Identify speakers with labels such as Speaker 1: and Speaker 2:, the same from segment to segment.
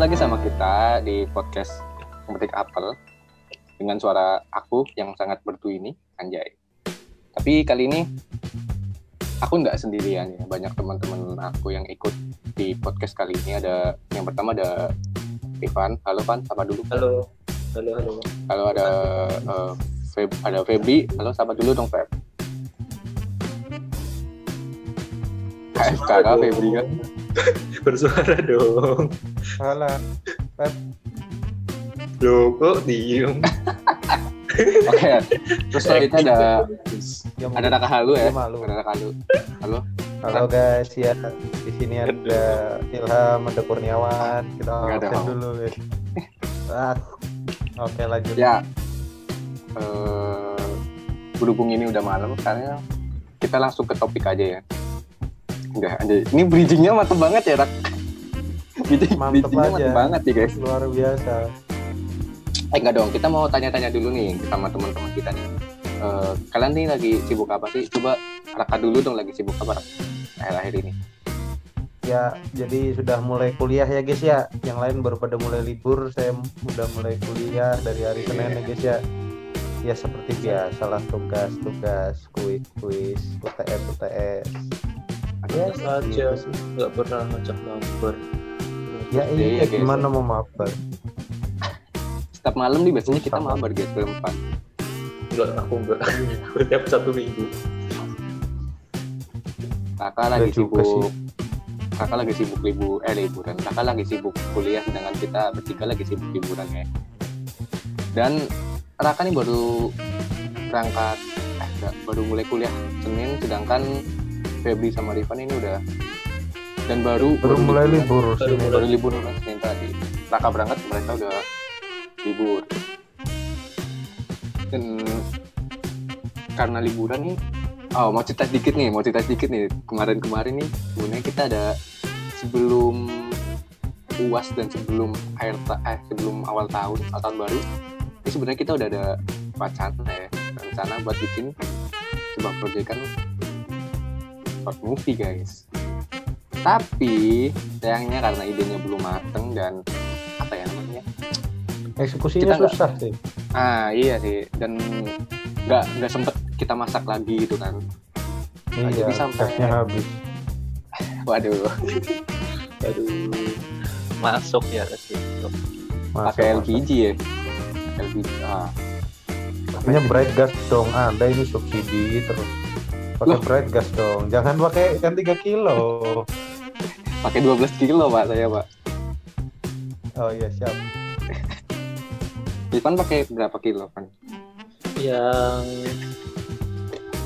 Speaker 1: lagi sama kita di podcast Memetik Apel dengan suara aku yang sangat bertu ini, Anjay. Tapi kali ini aku nggak sendirian ya, banyak teman-teman aku yang ikut di podcast kali ini. Ada yang pertama ada Ivan, halo Van, sama dulu.
Speaker 2: Halo, halo, halo.
Speaker 1: Halo ada uh, Feb, ada Febri, halo sama dulu dong Feb. KFK Febri kan.
Speaker 2: Bersuara dong.
Speaker 3: Salah.
Speaker 2: Loh, kok diem?
Speaker 1: Oke, terus selanjutnya ada ada Raka Halu ya.
Speaker 3: Malu.
Speaker 1: Ada Raka Halu. Halo.
Speaker 3: Halo guys, ya di sini ada Ilham, ada Kurniawan. Kita absen
Speaker 1: Om.
Speaker 3: dulu guys. Ah. Oke lanjut.
Speaker 1: Ya. Eh berhubung ini udah malam, karena kita langsung ke topik aja ya. Udah, aja. Ini bridgingnya mantep banget ya, Rak. Bridging,
Speaker 3: Mantep
Speaker 1: bridgingnya
Speaker 3: aja.
Speaker 1: mantep banget ya, guys.
Speaker 3: Luar biasa.
Speaker 1: Eh, enggak dong. Kita mau tanya-tanya dulu nih sama teman-teman kita nih. Eh, kalian nih lagi sibuk apa sih? Coba Raka dulu dong lagi sibuk apa, Rak? Akhir-akhir ini.
Speaker 3: Ya, jadi sudah mulai kuliah ya guys ya. Yang lain baru pada mulai libur. Saya udah mulai kuliah dari hari Senin ya guys ya. Ya seperti biasa lah tugas-tugas, kuis-kuis, UTS, UTS. Ya,
Speaker 2: Saja
Speaker 3: gitu sih.
Speaker 2: nggak pernah ngajak mabar.
Speaker 3: Ya
Speaker 1: Iya, guys.
Speaker 3: gimana mau mabar?
Speaker 1: Setiap malam nih biasanya kita
Speaker 3: Sama.
Speaker 1: mabar, guys, berempat.
Speaker 2: Enggak, aku enggak. Setiap satu minggu.
Speaker 1: Kakak lagi sibuk kakak lagi sibuk libur eh liburan kakak lagi sibuk kuliah sedangkan kita bertiga lagi sibuk liburan ya dan Raka nih baru berangkat eh baru mulai kuliah Senin sedangkan Febri sama Rifan ini udah dan baru
Speaker 3: Baru mulai libur.
Speaker 2: Baru
Speaker 1: libur kan Senin tadi. Raka berangkat mereka udah libur. Dan karena liburan nih oh mau cerita sedikit nih mau cerita sedikit nih. Kemarin-kemarin nih sebenarnya kita ada sebelum uas dan sebelum akhir eh sebelum awal tahun atau tahun baru ini sebenarnya kita udah ada wacana ya. Rencana buat bikin sebuah proyek kan short movie guys tapi sayangnya karena idenya belum mateng dan apa ya namanya
Speaker 3: Eksekusinya
Speaker 1: Kita
Speaker 3: susah sih.
Speaker 1: ah iya sih dan nggak nggak sempet kita masak lagi gitu kan Nah,
Speaker 3: Iya,
Speaker 1: jadi sampai-
Speaker 3: habis.
Speaker 1: waduh
Speaker 2: Aduh. Masuk ya ke situ.
Speaker 1: Pakai. LPG ya LPG ah
Speaker 3: Makanya bright gas dong. Ada ini subsidi terus. Pakai bright gas dong. Jangan pakai kan 3 kilo.
Speaker 1: pakai 12 kilo pak saya pak
Speaker 3: Oh iya siap.
Speaker 1: Ivan pakai berapa kilo kan
Speaker 2: Yang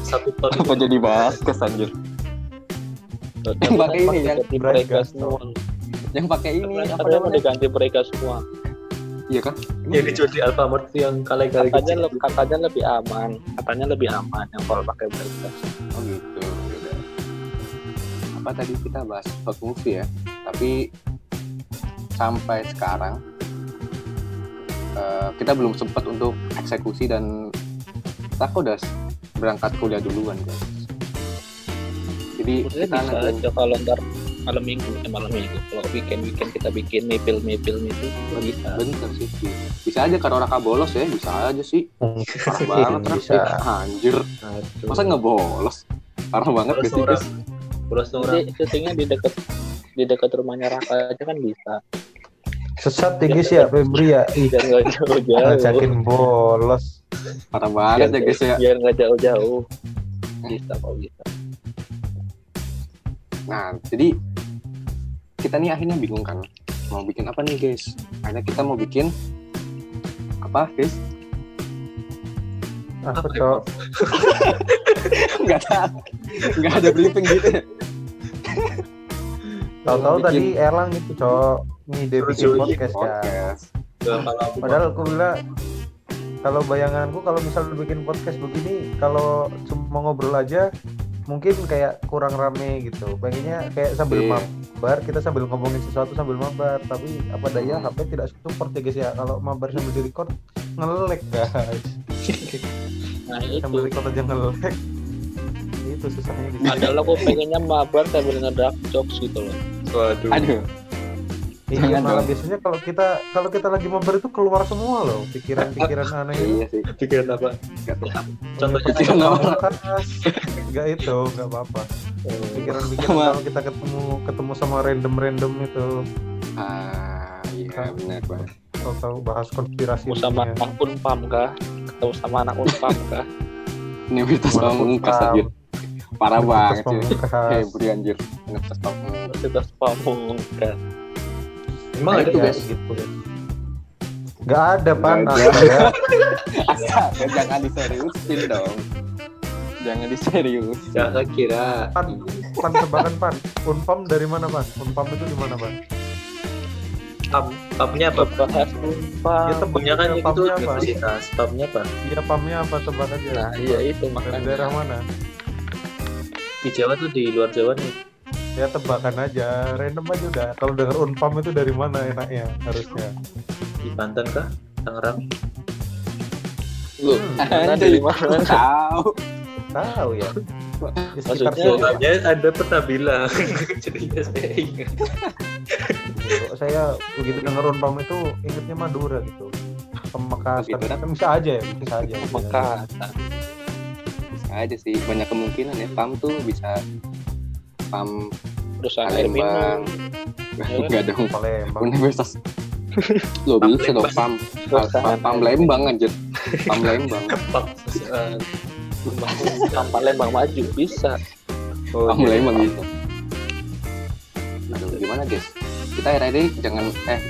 Speaker 2: satu ton
Speaker 1: apa jadi bahas anjir Yang pakai ini, yang
Speaker 2: mereka
Speaker 3: gas
Speaker 2: semua.
Speaker 1: yang pakai ini apa namanya
Speaker 2: diganti mereka semua.
Speaker 1: Iya kan?
Speaker 2: Yang dijual di Alfamart yang kali-kali
Speaker 4: katanya lebih katanya lebih aman. Katanya lebih aman yang kalau pakai brightness
Speaker 1: oh gitu. Yaudah. apa tadi kita bahas short movie ya? Tapi sampai sekarang eh, kita belum sempat untuk eksekusi dan kita udah berangkat kuliah duluan guys. Jadi
Speaker 4: Sebenarnya
Speaker 1: kita
Speaker 4: bisa
Speaker 1: nanti
Speaker 4: aja kalau ntar malam minggu eh malam minggu. Kalau weekend weekend kita bikin mipil mipil itu bisa.
Speaker 1: bener sih bisa aja kalau raka bolos ya bisa aja sih. Parah banget.
Speaker 3: Bisa.
Speaker 1: Anjir.
Speaker 2: Aduh.
Speaker 1: masa nggak bolos? Parah banget gak sih
Speaker 2: Bolos
Speaker 1: guys
Speaker 2: Bolos orang.
Speaker 4: syutingnya di dekat di dekat rumahnya Raka aja kan bisa.
Speaker 3: Sesat tinggi sih ya? Febri ya.
Speaker 4: Nggak jauh-jauh.
Speaker 3: ngajakin bolos.
Speaker 1: parah banget ya guys ya.
Speaker 4: biar nggak jauh-jauh. Bisa kok bisa
Speaker 1: nah jadi kita nih akhirnya bingung kan mau bikin apa nih guys? Akhirnya kita mau bikin apa guys?
Speaker 3: Apa
Speaker 2: Apa
Speaker 3: cok?
Speaker 1: nggak tahu nggak ada briefing gitu. Ya
Speaker 3: Tahu-tahu
Speaker 1: Bikin
Speaker 3: tadi Erlang itu cok ngide bikin podcast
Speaker 1: podcast.
Speaker 2: Kalau aku
Speaker 3: Padahal aku bilang kalau bayanganku kalau misalnya bikin podcast begini kalau cuma ngobrol aja mungkin kayak kurang rame gitu. Pengennya kayak sambil
Speaker 1: Iya.
Speaker 3: mabar kita sambil ngomongin sesuatu sambil mabar. Tapi apa daya HP tidak support ya guys ya. Kalau mabar sambil di record ngelek guys.
Speaker 4: Nah
Speaker 3: sambil
Speaker 4: itu
Speaker 3: record aja ngelek itu susahnya di sini.
Speaker 4: padahal aku pengennya mabar sambil ngedak jokes gitu loh.
Speaker 2: Waduh.
Speaker 1: aduh
Speaker 3: Iya malah
Speaker 1: dong.
Speaker 3: biasanya kalau kita kalau kita lagi mabar itu keluar semua loh pikiran-pikiran aneh itu.
Speaker 1: iya sih.
Speaker 2: Pikiran apa?
Speaker 1: Tahu.
Speaker 2: Contohnya
Speaker 3: Pikiran
Speaker 1: apa?
Speaker 3: Enggak itu, enggak apa-apa. Pikiran-pikiran
Speaker 1: Sama-
Speaker 3: kalau kita ketemu ketemu sama random-random itu.
Speaker 1: Ah iya benar banget
Speaker 3: tahu-tahu bahas konspirasi
Speaker 4: ketemu sama anak unpam kah? Ketemu sama anak unpam kah?
Speaker 1: Universitas Pamungkas anjir. Parah banget sih kayak beri anjir. Universitas Pamungkas.
Speaker 4: Universitas Pamungkas
Speaker 2: Emang ada
Speaker 3: Iya,
Speaker 2: guys?
Speaker 3: gitu. Enggak ada, Pan. Astaga.
Speaker 1: jangan diseriusin dong jangan diserius
Speaker 2: Jangan kira.
Speaker 3: Pan, pan tebakan, Pan. Unpam dari mana, Pan? Unpam itu di mana, Pan?
Speaker 2: Pam, pamnya apa?
Speaker 4: bahas unpam
Speaker 3: Ya, tebak.
Speaker 2: Pamnya kan itu universitas. Pamnya apa?
Speaker 3: Iya, pamnya apa tebak aja.
Speaker 4: nah iya itu
Speaker 3: Dari
Speaker 4: makanya
Speaker 3: daerah mana?
Speaker 2: Di Jawa tuh di luar Jawa nih.
Speaker 3: Ya tebakan aja, random aja udah. Kalau dengar Unpam itu dari mana enaknya harusnya?
Speaker 2: Di Banten kah? Tangerang.
Speaker 4: lu
Speaker 3: Hmm,
Speaker 4: dari mana
Speaker 1: tahu
Speaker 3: Tahu ya. Di
Speaker 4: Maksudnya-.
Speaker 2: Soalnya ada pernah bilang. Jadinya saya ingat.
Speaker 3: Saya begitu dengar Unpam itu ingetnya Madura gitu. Pemekasan
Speaker 1: Gitu kan?
Speaker 3: kan bisa aja ya, bisa aja.
Speaker 4: Pemekasan
Speaker 1: bisa aja sih banyak kemungkinan ya PAM tuh bisa PAM
Speaker 4: perusahaan air
Speaker 1: Palembang enggak dong
Speaker 3: Palembang.
Speaker 1: Universitas. Lo bisa dong PAM PAM, Lembang anjir. PAM Lembang
Speaker 2: Pam. eh,
Speaker 4: Pam Palembang maju bisa.
Speaker 3: Oh,
Speaker 1: PAM
Speaker 3: iya.
Speaker 1: Lembang gitu aduh gimana guys? Kita era ini jangan eh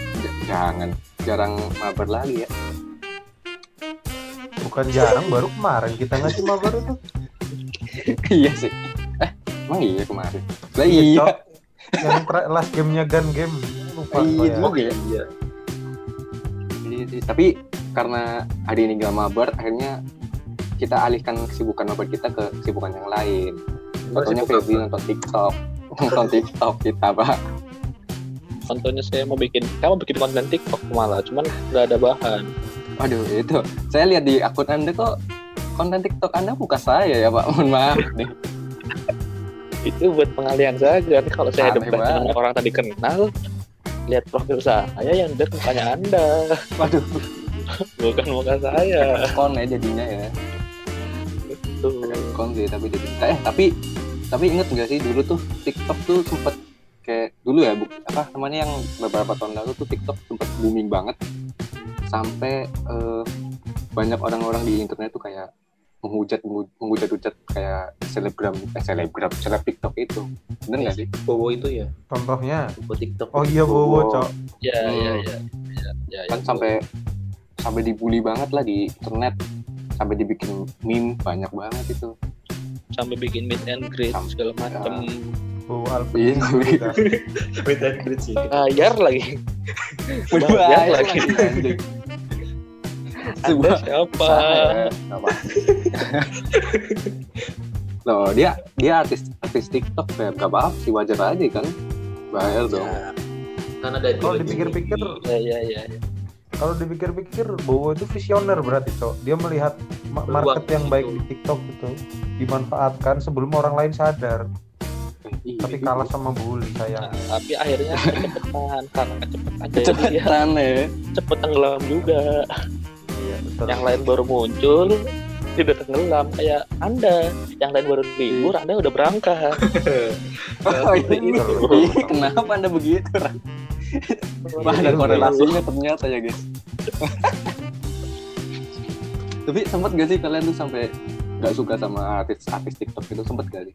Speaker 1: jangan jarang mabar lagi ya.
Speaker 3: Bukan jarang, baru kemarin kita ngasih mabar itu.
Speaker 1: iya sih emang iya kemarin lah
Speaker 3: Iya,
Speaker 1: iya.
Speaker 3: Yang last gamenya Gun Game. Lupa
Speaker 1: Iya
Speaker 3: saya.
Speaker 1: juga ya
Speaker 2: Iya.
Speaker 1: Iya sih, tapi karena hari ini gak mabar, akhirnya kita alihkan kesibukan mabar kita ke kesibukan yang lain. Contohnya Febri nonton TikTok, nonton TikTok kita, Pak.
Speaker 4: contohnya saya mau bikin kamu mau bikin konten TikTok malah cuman nggak ada bahan
Speaker 1: Waduh, itu. Saya lihat di akun Anda kok konten TikTok Anda buka saya ya, Pak. Mohon maaf nih.
Speaker 4: Itu buat pengalihan saja nanti kalau saya debat dengan orang tadi kenal lihat profil saya yang lihat mukanya anda.
Speaker 1: Waduh,
Speaker 4: bukan muka saya.
Speaker 1: Kon ya jadinya ya.
Speaker 4: tuh
Speaker 1: Kon sih, tapi jadi eh tapi tapi inget nggak sih dulu tuh TikTok tuh sempet kayak dulu ya bu, apa namanya yang beberapa tahun lalu tuh TikTok sempet booming banget. Sampai eh, banyak orang-orang di internet tuh kayak menghujat menghujat hujat kayak selebgram eh selebgram seleb TikTok itu bener nggak sih
Speaker 2: Bowo itu ya.
Speaker 3: Contohnya.
Speaker 2: Bowo TikTok.
Speaker 3: Oh iya, Bowo,
Speaker 1: Bowo.
Speaker 3: Cok.
Speaker 4: ya
Speaker 1: Hmm.
Speaker 4: ya ya ya, ya,
Speaker 1: kan
Speaker 4: ya.
Speaker 1: sampai sampai dibully banget lah di internet sampai dibikin meme banyak banget itu
Speaker 4: sampai bikin meet and greet
Speaker 1: Sam-
Speaker 4: segala macam
Speaker 3: Bowo Alfred.
Speaker 1: Iya.
Speaker 2: Meet and greet sih.
Speaker 4: bayar lagi bayar lagi
Speaker 1: Sebuah
Speaker 4: siapa
Speaker 1: Saya, apa. Loh, dia dia artis artis TikTok ya gak apa sih wajar aja kan bayar dong
Speaker 4: ya
Speaker 2: Kan ada
Speaker 3: Kalau dipikir-pikir,
Speaker 4: ya ya ya, ya.
Speaker 3: kalau dipikir-pikir Bowo itu visioner berarti, Cok. Dia melihat market yang
Speaker 2: itu.
Speaker 3: baik di TikTok itu dimanfaatkan sebelum orang lain sadar.
Speaker 1: Ih,
Speaker 3: Tapi kalah sama bully
Speaker 4: Nah,
Speaker 3: sayang.
Speaker 4: tapi akhirnya kecepatan karena kecepatan
Speaker 1: kecepatan ya
Speaker 4: cepet tenggelam juga
Speaker 3: Iya, betul.
Speaker 4: yang lain baru muncul tidak tenggelam. Kayak anda yang lain baru libur anda udah berangkat.
Speaker 1: Oh, ini, ini kenapa anda begitu Ran? Wah, ada korelasinya ternyata ya guys. Tapi sempet gak sih kalian tuh sampai nggak suka sama artis artis TikTok itu? Sempet gak sih?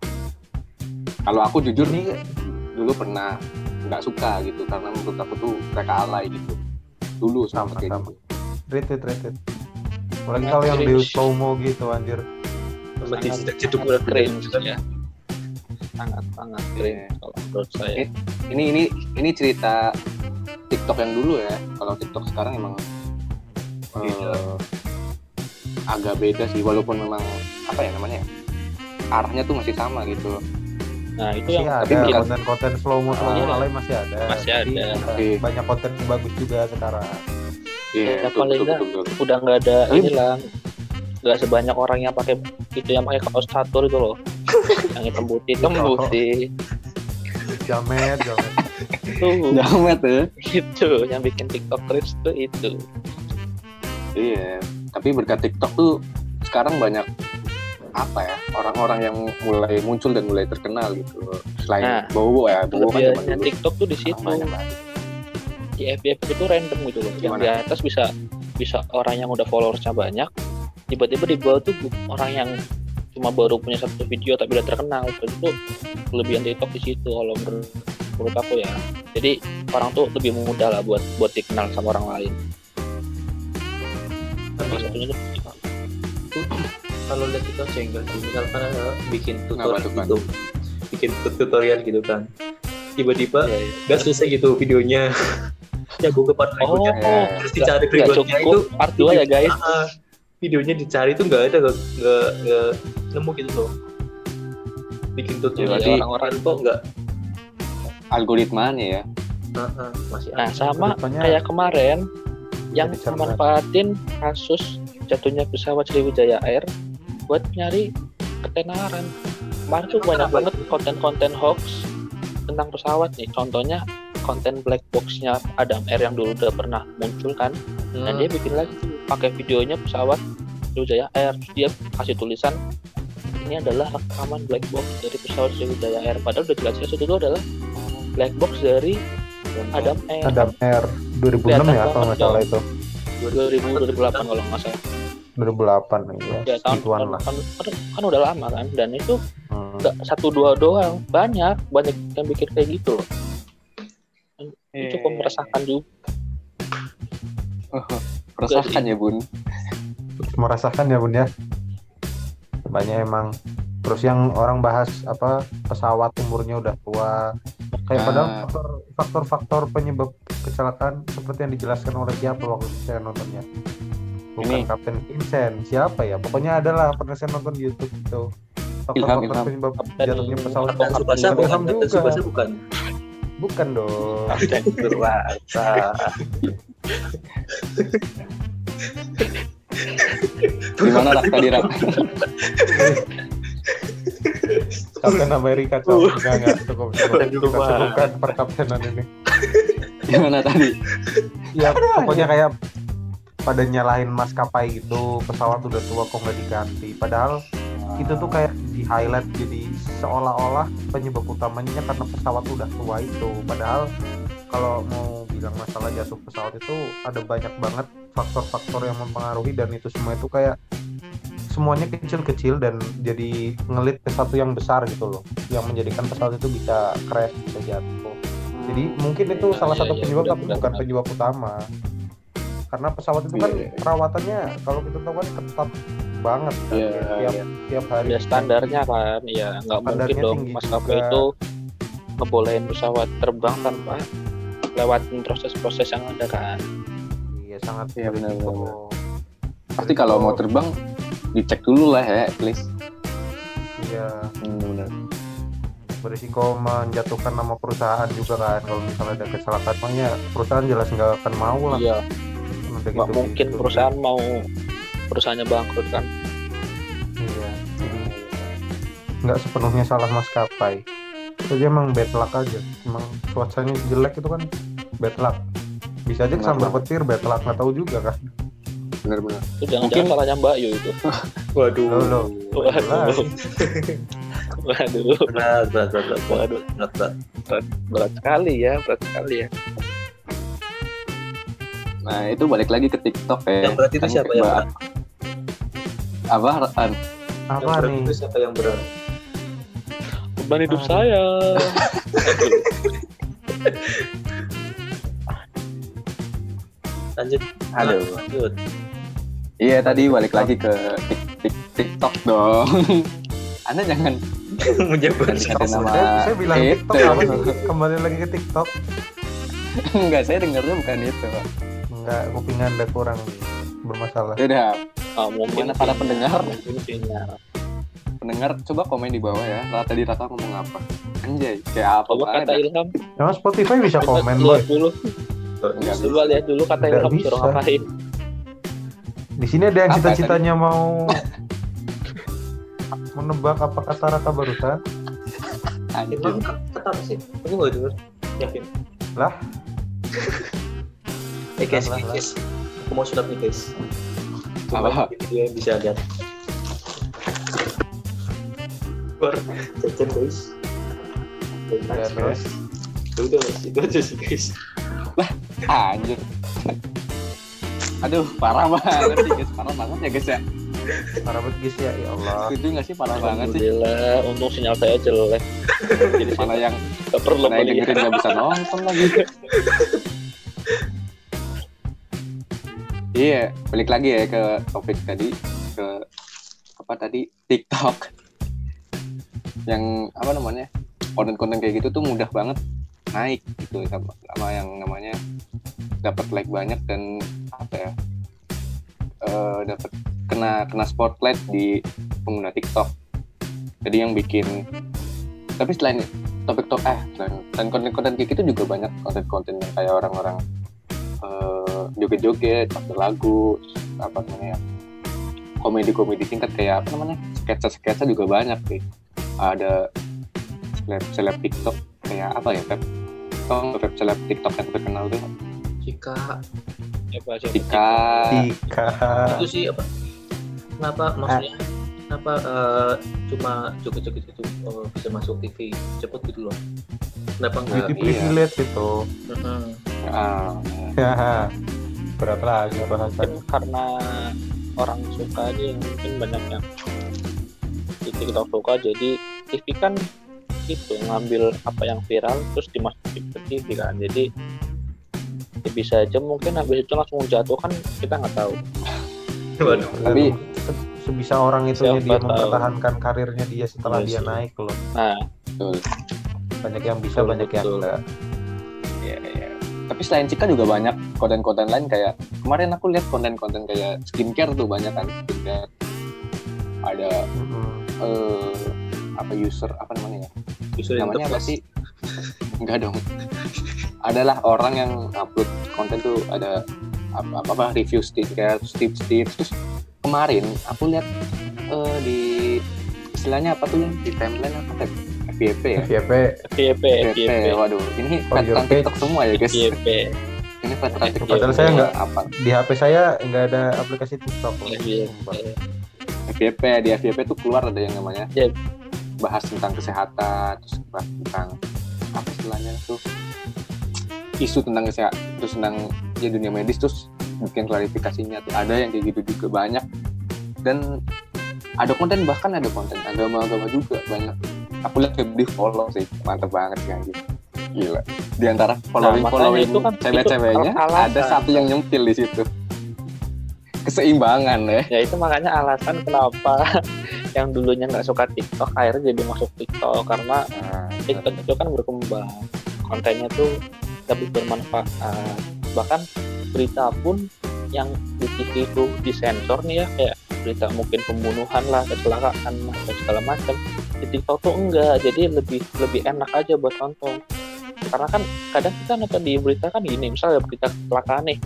Speaker 1: Kalau aku jujur
Speaker 3: Ini
Speaker 1: dulu pernah nggak suka gitu karena menurut aku tuh mereka alay gitu. Dulu
Speaker 3: Sama,
Speaker 1: sama kayak gitu
Speaker 3: retweet retweet. Apalagi kalau yang di slow mo gitu anjir.
Speaker 2: Jeduk
Speaker 4: sangat
Speaker 2: udah
Speaker 4: cringe ya sangat sangat
Speaker 1: Iya.
Speaker 4: kalau menurut saya
Speaker 1: Eh, ini ini ini cerita TikTok yang dulu ya kalau TikTok sekarang emang eh,
Speaker 2: Beda.
Speaker 1: agak beda sih walaupun memang apa ya namanya ya, arahnya tuh masih sama gitu
Speaker 4: nah itu
Speaker 3: Masih
Speaker 4: yang
Speaker 3: ada
Speaker 1: bukan-
Speaker 3: konten-konten slow mo slow mo
Speaker 4: Iya.
Speaker 3: masih ada.
Speaker 4: Masih ada.
Speaker 3: eh,
Speaker 1: Oke.
Speaker 3: Banyak konten yang bagus juga sekarang.
Speaker 1: Iya,
Speaker 4: Ya, paling
Speaker 1: betul,
Speaker 4: nggak-
Speaker 1: betul, betul.
Speaker 4: udah nggak ada
Speaker 1: Tapi-
Speaker 4: inilah nggak sebanyak orang yang pakai itu yang pakai kaos catur itu loh yang hitam putih hitam putih
Speaker 3: Jamet, jamet.
Speaker 4: Tuh,
Speaker 1: Jamet ya.
Speaker 4: itu yang bikin TikTok Reels tuh itu.
Speaker 1: Iya. Tapi berkat TikTok tuh sekarang banyak apa ya orang-orang yang mulai muncul dan mulai terkenal gitu. Selain
Speaker 4: Nah,
Speaker 1: Bowo ya, Bowo kan.
Speaker 4: TikTok tuh di situ. Di FYP itu random gitu loh. Yang
Speaker 1: Gimana?
Speaker 4: di atas bisa bisa orang yang udah followersnya banyak, tiba-tiba di bawah tuh orang yang cuma baru punya satu video tapi udah terkenal. Itu kelebihan TikTok di situ kalau menurut, menurut aku ya. Jadi orang tuh lebih mudah lah buat buat dikenal sama orang lain. Salah satunya tuh
Speaker 2: kalau lihat itu jengkel sih misalkan ada bikin tutorial gitu bikin tutorial gitu kan tiba-tiba
Speaker 4: ya, ya.
Speaker 2: gak selesai gitu videonya nyambung ke part berikutnya
Speaker 1: Oh,
Speaker 2: terus dicari berikutnya itu
Speaker 4: cukup. part 2 ya guys.
Speaker 2: Ah, videonya dicari itu nggak ada nggak nemu gitu loh. Bikin tutorial.
Speaker 1: Berarti-
Speaker 2: orang-orang. Kok nggak?
Speaker 1: Algoritmanya ya.
Speaker 2: ah, masih
Speaker 4: Nah, sama kayak kemarin yang memanfaatin kasus jatuhnya pesawat Sriwijaya Air buat nyari ketenaran. Kemarin tuh banyak banget konten-konten hoax tentang pesawat nih. Contohnya konten black box-nya Adam Air yang dulu udah pernah muncul kan. Dan
Speaker 2: Hmm.
Speaker 4: dia bikin lagi pakai videonya pesawat Sriwijaya Air. Terus dia kasih tulisan ini adalah rekaman black box dari pesawat Sriwijaya Air. Padahal udah jelas-jelas itu adalah black box dari Adam Air.
Speaker 3: Adam Air 2006 ya
Speaker 4: Kelihatan
Speaker 3: kalau nggak salah itu
Speaker 4: 2000 2008 kalau nggak salah.
Speaker 3: 2008 ya,
Speaker 4: Ya tahun, tahun
Speaker 3: lah
Speaker 4: kan, kan, kan udah lama kan dan itu
Speaker 3: Hmm.
Speaker 4: satu dua doang banyak banyak yang bikin kayak gitu loh. Itu cukup meresahkan juga.
Speaker 1: Meresahkan ya, Bun.
Speaker 3: merasakan ya bun ya banyak emang terus yang orang bahas apa pesawat umurnya udah tua kayak
Speaker 1: Ah.
Speaker 3: padahal faktor faktor-faktor penyebab kecelakaan seperti yang dijelaskan oleh siapa waktu saya nontonnya bukan
Speaker 1: Ini.
Speaker 3: Kapten Vincent siapa ya pokoknya adalah pernah saya nonton di YouTube itu faktor-faktor
Speaker 1: Ilham.
Speaker 3: penyebab jatuhnya pesawat
Speaker 2: Kapten Subasa bukan Kapten. Subasa bukan
Speaker 3: bukan dong
Speaker 4: Berwasa.
Speaker 1: Gimana rak tadi rak?
Speaker 3: Kapten Amerika cowok enggak enggak cukup cukup cukupkan perkaptenan ini
Speaker 1: Gimana tadi?
Speaker 3: ya pokoknya kayak pada nyalahin maskapai gitu pesawat udah tua kok nggak diganti padahal itu tuh kayak di highlight jadi seolah-olah penyebab utamanya karena pesawat udah tua itu. Padahal kalau mau bilang masalah jatuh pesawat itu ada banyak banget faktor-faktor yang mempengaruhi dan itu semua itu kayak semuanya kecil-kecil dan jadi ngelit ke satu yang besar gitu loh. Yang menjadikan pesawat itu bisa crash bisa jatuh. Jadi mungkin itu
Speaker 4: Iya,
Speaker 3: salah
Speaker 4: iya,
Speaker 3: satu
Speaker 4: iya,
Speaker 3: penyebab
Speaker 4: benar,
Speaker 3: tapi bukan penyebab utama. Karena pesawat itu kan
Speaker 1: iya.
Speaker 3: perawatannya kalau kita tahu kan ketat banget kan
Speaker 1: Iya,
Speaker 3: ya. tiap
Speaker 1: iya.
Speaker 3: tiap hari
Speaker 4: Ya standarnya kan, ya nggak mungkin dong maskapai
Speaker 3: juga.
Speaker 4: itu ngebolehin pesawat terbang tanpa lewatin proses-proses yang ada kan.
Speaker 3: iya sangat
Speaker 1: Iya, benar, benar, Pasti kalau mau terbang dicek dulu lah ya, at least.
Speaker 3: iya
Speaker 1: Hmm, benar.
Speaker 3: berisiko menjatuhkan nama perusahaan juga kan kalau misalnya ada kecelakaan makanya perusahaan jelas nggak akan mau lah
Speaker 4: Iya, nggak
Speaker 3: gitu-gitu.
Speaker 4: mungkin perusahaan mau perusahaannya bangkrut kan.
Speaker 3: iya jadi nggak sepenuhnya salah maskapai jadi emang bad luck aja emang cuacanya jelek itu kan bad luck bisa aja
Speaker 1: Benar
Speaker 3: sambar
Speaker 1: banget.
Speaker 3: petir bad luck nggak tahu juga kan
Speaker 1: Benar-benar. Mungkin-
Speaker 4: salahnya Mbak Yu itu.
Speaker 2: waduh
Speaker 3: Loh, loh.
Speaker 4: Waduh. Waduh.
Speaker 2: berat berat berat berat
Speaker 4: Waduh.
Speaker 2: berat berat
Speaker 4: Berat sekali ya, berat sekali ya.
Speaker 1: Nah, itu balik lagi ke TikTok ya.
Speaker 2: yang berat itu
Speaker 1: Kan
Speaker 2: siapa yang
Speaker 1: Mbak-
Speaker 2: berat
Speaker 1: Apa? An?
Speaker 2: yang
Speaker 3: apa nih
Speaker 2: itu siapa yang berat
Speaker 4: Beban hidup
Speaker 3: Aduh.
Speaker 4: saya.
Speaker 2: lanjut
Speaker 1: Aduh.
Speaker 2: lanjut
Speaker 1: Iya, tadi balik lagi ke tik, tik, TikTok dong. Anda jangan
Speaker 2: menjabat
Speaker 1: nama
Speaker 3: saya, saya bilang
Speaker 1: itu.
Speaker 3: TikTok apa kembali lagi ke TikTok
Speaker 1: Enggak, saya dengarnya bukan itu. Pak.
Speaker 3: nggak kuping anda kurang bermasalah
Speaker 1: Ya
Speaker 4: Ah, mungkin
Speaker 1: Mana para pendengar?
Speaker 4: Mungkin
Speaker 1: pendengar coba komen di bawah ya. Rata di Rata ngomong apa? Anjay, kayak apa?
Speaker 4: Coba
Speaker 1: Pak?
Speaker 4: kata Ilham.
Speaker 3: emang Spotify bisa
Speaker 4: Coba
Speaker 3: komen boy
Speaker 4: lihat dulu.
Speaker 1: Enggak
Speaker 4: Coba lihat dulu kata
Speaker 3: Nggak
Speaker 4: Ilham suruh ngapain.
Speaker 3: di sini ada yang cita-citanya mau menebak apa kata Raka barusan
Speaker 1: Anjir.
Speaker 2: Emang kata apa sih? Aku nggak denger. Yakin?
Speaker 3: Lah.
Speaker 2: Eh guys. Aku mau sunat nih guys. Cuma
Speaker 1: Apa?
Speaker 2: yang bisa lihat. Keluar jajan guys.
Speaker 3: Ya, terus?
Speaker 2: Ya udah guys, itu aja sih guys.
Speaker 1: Anjir. Aduh, parah banget sih guys, parah banget ya guys ya.
Speaker 3: Parah banget guys ya, ya Allah.
Speaker 1: Setuju nggak sih parah banget sih?
Speaker 4: Alhamdulillah, untung sinyal saya jelek. Jadi
Speaker 1: Mana yang
Speaker 4: nggak perlu
Speaker 1: mana yang dengerin nggak bisa nonton lagi. Iya, balik lagi ya ke topik tadi ke apa tadi TikTok. Yang apa namanya? Konten-konten kayak gitu tuh mudah banget naik gitu sama, sama yang namanya dapat like banyak dan apa ya? eh, dapat kena kena spotlight di pengguna TikTok. Jadi yang bikin tapi selain topik top eh selain, selain konten-konten kayak gitu juga banyak konten-konten yang kayak orang-orang eh, joget-joget pakai lagu terus apa namanya ya, komedi-komedi singkat kayak apa namanya sketsa-sketsa juga banyak sih ada seleb seleb TikTok kayak apa ya Pep? Tau nggak Pep seleb TikTok yang terkenal tuh
Speaker 2: Jika
Speaker 4: Siapa, siapa?
Speaker 1: Tika
Speaker 3: Tika.
Speaker 2: itu sih apa? Kenapa maksudnya? Kenapa eh, cuma joget-joget itu eh, bisa masuk TV cepet gitu loh? Kenapa enggak?
Speaker 3: Beauty
Speaker 1: iya.
Speaker 3: privilege itu.
Speaker 2: Heeh.
Speaker 1: ah,
Speaker 3: Ya. Berat lagi bahasan.
Speaker 4: Mungkin karena orang suka aja yang mungkin banyak yang di TikTok suka jadi TV kan itu ngambil apa yang viral terus dimasukin ke TV kan jadi ya bisa aja mungkin habis itu langsung jatuh kan kita nggak tahu
Speaker 2: Waduh.
Speaker 1: Tapi-
Speaker 3: Se- sebisa orang itu dia
Speaker 4: tahu.
Speaker 3: mempertahankan karirnya dia setelah
Speaker 2: Iya
Speaker 3: dia
Speaker 2: sih.
Speaker 3: naik loh.
Speaker 4: nah
Speaker 1: betul
Speaker 3: Banyak yang bisa,
Speaker 4: Betul,
Speaker 3: banyak yang
Speaker 4: betul.
Speaker 3: enggak.
Speaker 1: Iya, iya. Tapi selain Cika juga banyak konten-konten lain kayak kemarin aku lihat konten-konten kayak skincare tuh banyak kan skincare. Ada
Speaker 3: Mm-mm.
Speaker 1: eh apa user apa namanya ya?
Speaker 2: Yang
Speaker 1: namanya apa sih? Enggak dong. Adalah orang yang upload konten tuh ada apa apa, apa review skincare, terus tips-tips. Terus kemarin aku lihat eh, di istilahnya apa tuh yang di timeline apa Tep? FYP ya?
Speaker 3: FYP
Speaker 4: FYP
Speaker 1: FYP. Waduh, ini
Speaker 3: your
Speaker 1: veteran. TikTok semua ya guys.
Speaker 4: FYP
Speaker 1: Ini veteran TikTok.
Speaker 3: Padahal saya nggak-
Speaker 1: apa?
Speaker 3: di HP saya nggak ada aplikasi TikTok.
Speaker 1: FYP di FYP tuh keluar ada yang namanya
Speaker 4: Ya.
Speaker 1: bahas tentang kesehatan terus bahas tentang apa istilahnya tuh isu tentang kesehatan terus tentang ya dunia medis terus bikin klarifikasinya tuh ada yang kayak gitu juga banyak dan ada konten bahkan ada konten agama-agama juga banyak aku lihat di follow sih mantep banget sih anjing gila. Di antara following
Speaker 4: makanya
Speaker 1: following
Speaker 4: itu kan-
Speaker 1: cewek-ceweknya ada satu yang nyempil di situ. Keseimbangan ya.
Speaker 4: Ya itu makanya alasan kenapa yang dulunya nggak suka TikTok akhirnya jadi masuk TikTok. Karena
Speaker 1: Nah,
Speaker 4: TikTok itu kan berkembang. Kontennya tuh lebih bermanfaat. Bahkan berita pun yang di TV itu disensor nih ya kayak berita mungkin pembunuhan lah kecelakaan lah dan segala macam. Di TikTok tuh enggak jadi lebih lebih enak aja buat nonton. Karena kan kadang kita nonton di berita kan gini misalnya berita kecelakaan nih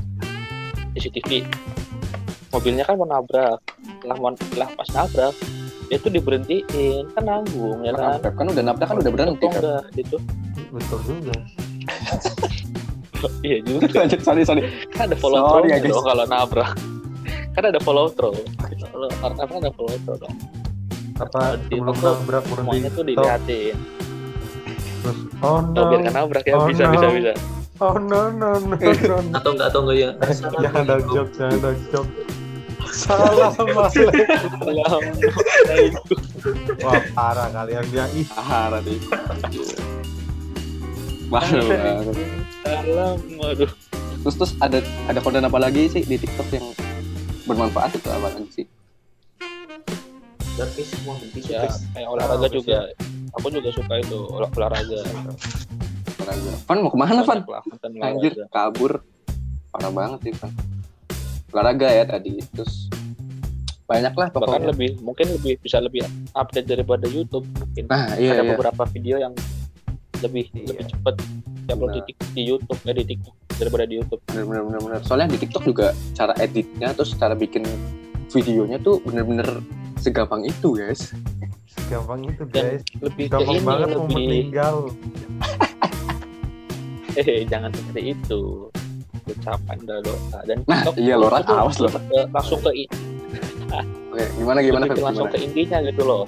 Speaker 4: CCTV mobilnya kan mau nabrak lah mau lah pas nabrak dia tuh diberhentiin kan nanggung ya kan?
Speaker 1: kan udah nabrak kan udah berhenti kan?
Speaker 4: enggak gitu.
Speaker 3: Betul juga.
Speaker 4: iya juga.
Speaker 1: Lanjut sorry sorry.
Speaker 4: Kan ada follow
Speaker 1: Sorry
Speaker 4: dong kalau nabrak kan ada follow through kalau karena kan ada follow through dong.
Speaker 3: Apa
Speaker 4: Di
Speaker 3: nabrak berhenti
Speaker 4: semuanya tuh
Speaker 3: stop,
Speaker 4: diliatin.
Speaker 3: Terus oh no.
Speaker 4: oh, biar kan nabrak ya
Speaker 3: Oh,
Speaker 4: bisa
Speaker 3: no.
Speaker 4: bisa. Bisa
Speaker 3: oh no no no no.
Speaker 2: Atau enggak atau enggak yang
Speaker 3: jangan ada joke jangan ada joke Assalamualaikum
Speaker 4: Assalamualaikum.
Speaker 3: Wah parah kalian dia. Ih.
Speaker 1: Ah tadi Malu banget.
Speaker 4: Salam, waduh.
Speaker 1: Terus terus ada ada konten apa lagi sih di TikTok yang bermanfaat itu apa lagi sih?
Speaker 2: berarti semua bisa
Speaker 4: Ya, kayak olahraga juga. Aku juga suka itu olah- olahraga.
Speaker 1: Olahraga. Van mau
Speaker 4: ke mana konten
Speaker 1: Anjir kabur. Parah banget sih Van. Olahraga ya tadi. Terus banyak lah
Speaker 4: Bahkan
Speaker 1: pokoknya.
Speaker 4: lebih mungkin lebih bisa lebih update daripada YouTube mungkin.
Speaker 1: Nah iya
Speaker 4: ada
Speaker 1: iya.
Speaker 4: beberapa video yang lebih
Speaker 1: Iya.
Speaker 4: lebih cepat upload di. Tik- di YouTube eh di TikTok daripada di YouTube.
Speaker 1: Bener bener bener bener. Soalnya di TikTok juga cara editnya terus cara bikin videonya tuh bener-bener segampang itu guys.
Speaker 3: gampang itu
Speaker 4: Dan
Speaker 3: guys
Speaker 4: lebih ke
Speaker 3: gampang
Speaker 4: ini
Speaker 3: banget mau
Speaker 4: lebih
Speaker 3: meninggal
Speaker 4: eh jangan seperti itu ucapan dosa dan
Speaker 1: Nah,
Speaker 4: TikTok
Speaker 1: iya, Lora,
Speaker 4: itu
Speaker 1: awas,
Speaker 4: ke- langsung ke i-
Speaker 1: Oke, gimana gimana
Speaker 4: lebih langsung
Speaker 1: Gimana?
Speaker 4: ke intinya gitu loh